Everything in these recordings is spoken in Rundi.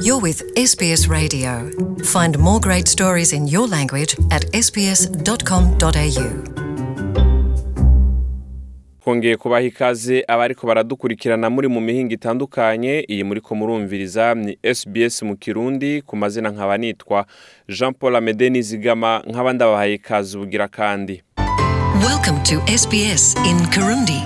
You're with SBS Radio. Find more great stories in your language at sbs.com.au. kongeye kubaha ikaze abariko baradukurikirana muri mu mihinga itandukanye iyi muriko murumviriza ni SBS mu Kirundi ku mazina nkaba nitwa Jean Paul Amede Nizigama nkaba ndabahaye ikaze ubugira kandi Welcome to SBS in Kirundi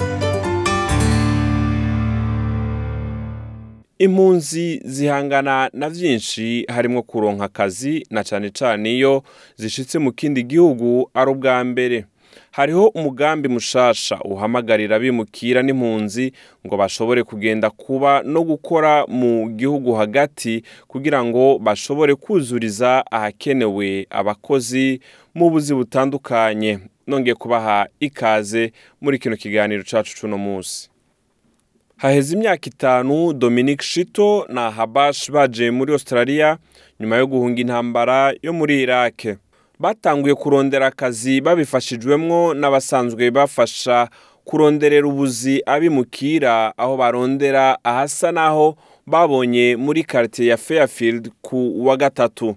impunzi zihangana na byinshi harimo kuronka akazi na cyane cyane iyo zishyitse mu kindi gihugu ari ubwa mbere hariho umugambi mushasha uhamagarira abimukira n'impunzi ngo bashobore kugenda kuba no gukora mu gihugu hagati kugira ngo bashobore kuzuriza ahakenewe abakozi mu buzi butandukanye nonge kubaha ikaze muri kino kiganiro cacu c'uno munsi haheze imyaka itanu dominic shito na habash baje muri australia nyuma yo guhunga intambara yo muri irake batanguye kurondera akazi babifashijwemo n'abasanzwe bafasha kuronderera ubuzi abimukira aho barondera ahasa n'aho babonye muri quartier ya fairfield ku wa gatatu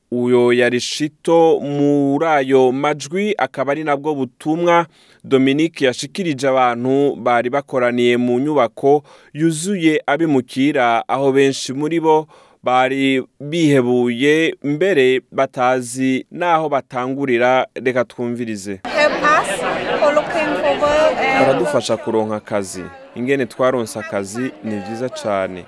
uyo yarishito muri ayo majwi akaba ari nabwo butumwa Dominique yashikirije abantu bari bakoraniye mu nyubako yuzuye abimukira aho benshi muri bo bari bihebuye mbere batazi n'aho batangurira reka twumvirize baradufasha kuronka akazi ingene twaronse akazi ni byiza cyane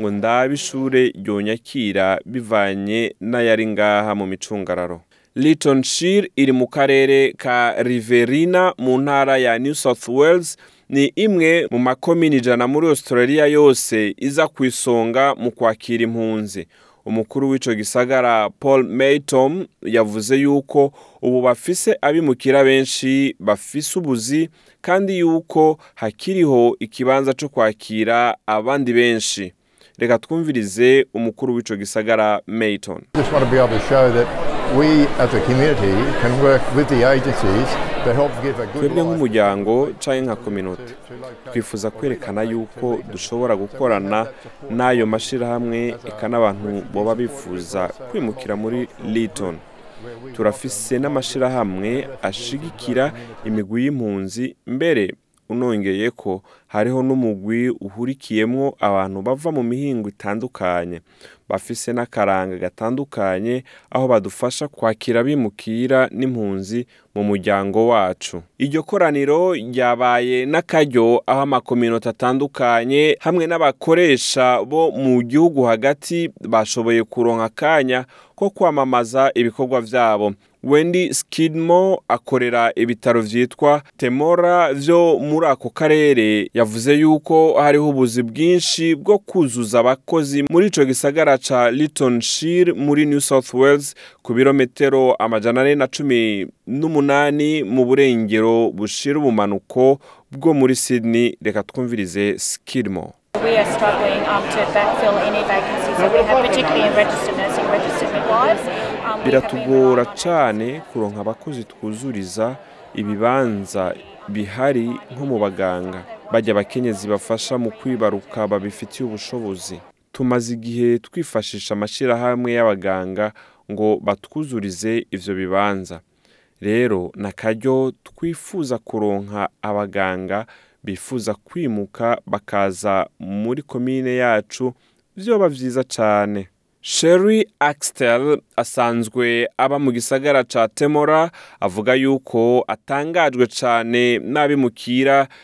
ngo ndabe ishuri ryonyakira bivanye n'ayari ngaha mu micungararo Litonshire iri mu karere ka Riverina mu ntara ya New South Wales ni imwe mu makomini ijana muri Australia yose iza ku isonga mu kwakira impunzi umukuru w'ico gisagara Paul Maytom yavuze yuko ubu bafise abimukira benshi bafise ubuzi kandi yuko hakiriho ikibanza cyo kwakira abandi benshi reka twumvirize umukuru w'ico gisagara Mayton twebwe nk'umuryango cyangwa nka kominote twifuza kwerekana yuko dushobora gukorana n'ayo mashyirahamwe eka n'abantu baba bifuza kwimukira muri litoni turafise n'amashyirahamwe ashigikira imigwi y'impunzi mbere unongeye ko hariho n'umugwi uhurikiyemo abantu bava mu mihingo itandukanye bafise n'akaranga gatandukanye aho badufasha kwakira abimukira n'impunzi mu muryango wacu iryo koraniro ryabaye n'akaryo aho amakominota atandukanye hamwe n'abakoresha bo mu gihugu hagati bashoboye kuronka akanya ko kwamamaza ibikorwa byabo Wendy Skidmo akorera ibitaro byitwa Temora vyo muri ako karere yavuze yuko hariho ubuzi bwinshi bwo kuzuza abakozi muri icyo gisagara kiyaga ca Litonshire muri New South Wales ku birometero amajana ane na cumi n'umunani mu burengero bushira ubumanuko bwo muri Sydney reka twumvirize Skidmore We are um, um, biratugora cane kuronka abakozi twuzuriza ibibanza bihari nko mu baganga bajya abakenyezi bafasha mu kwibaruka babifitiye ubushobozi tumaze igihe twifashisha amashyirahamwe y'abaganga ngo batwuzurize ibyo bibanza rero na akaryo twifuza kuronka abaganga bifuza kwimuka bakaza muri komine yacu byoba byiza cyane Sherry Axtell asanzwe aba mu gisagara ca Temora avuga yuko atangajwe cyane n'abimukira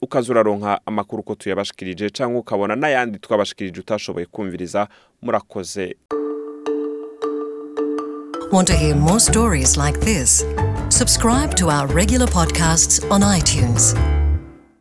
ukaza amakuru uko tuyabashikirije cyangwa ukabona n'ayandi twabashikirije utashoboye kumviriza murakoze Want to hear more stories like this? Subscribe to our regular podcasts on iTunes.